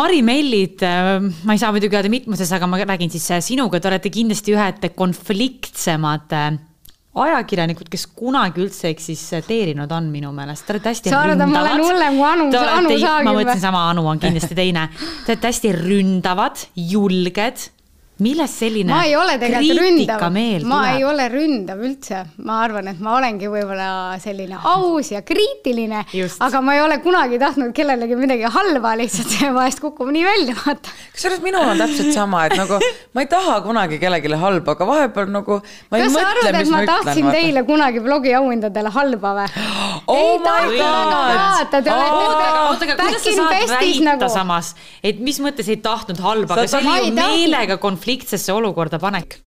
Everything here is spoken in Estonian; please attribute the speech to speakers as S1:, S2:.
S1: Mari-Mellid, ma ei saa muidugi öelda mitmuses, aga ma räägin siis sinuga, te olete kindlasti ühed konfliktsemad ajakirjanikud, kes kunagi üldse eksisteerinud on minu meelest, te olete hästi
S2: sa arvad, et ma olen hullem kui Anu, Anu Saagim
S1: või? ma mõtlesin sama, Anu on kindlasti teine. Te olete hästi ründavad, julged millest selline
S2: ma ei ole tegelikult ründav, ma
S1: tuleb?
S2: ei ole ründav üldse, ma arvan, et ma olengi võib-olla selline aus ja kriitiline, aga ma ei ole kunagi tahtnud kellelegi midagi halba, lihtsalt see vahest kukub nii välja, vaata.
S3: kusjuures minul on täpselt sama, et nagu ma ei taha kunagi kellelegi halba, aga vahepeal nagu ma ei
S2: kas
S3: mõtle,
S2: arvad,
S3: mis
S2: ma,
S3: ma ütlen.
S2: tahtsin vaata. teile kunagi blogiauhindadele halba või?
S3: oh ei my god!
S1: oota, aga kuidas sa saad väita nagu... samas, et mis mõttes ei tahtnud halba, aga see oli ju meelega konflikt konfliktsesse olukorda panek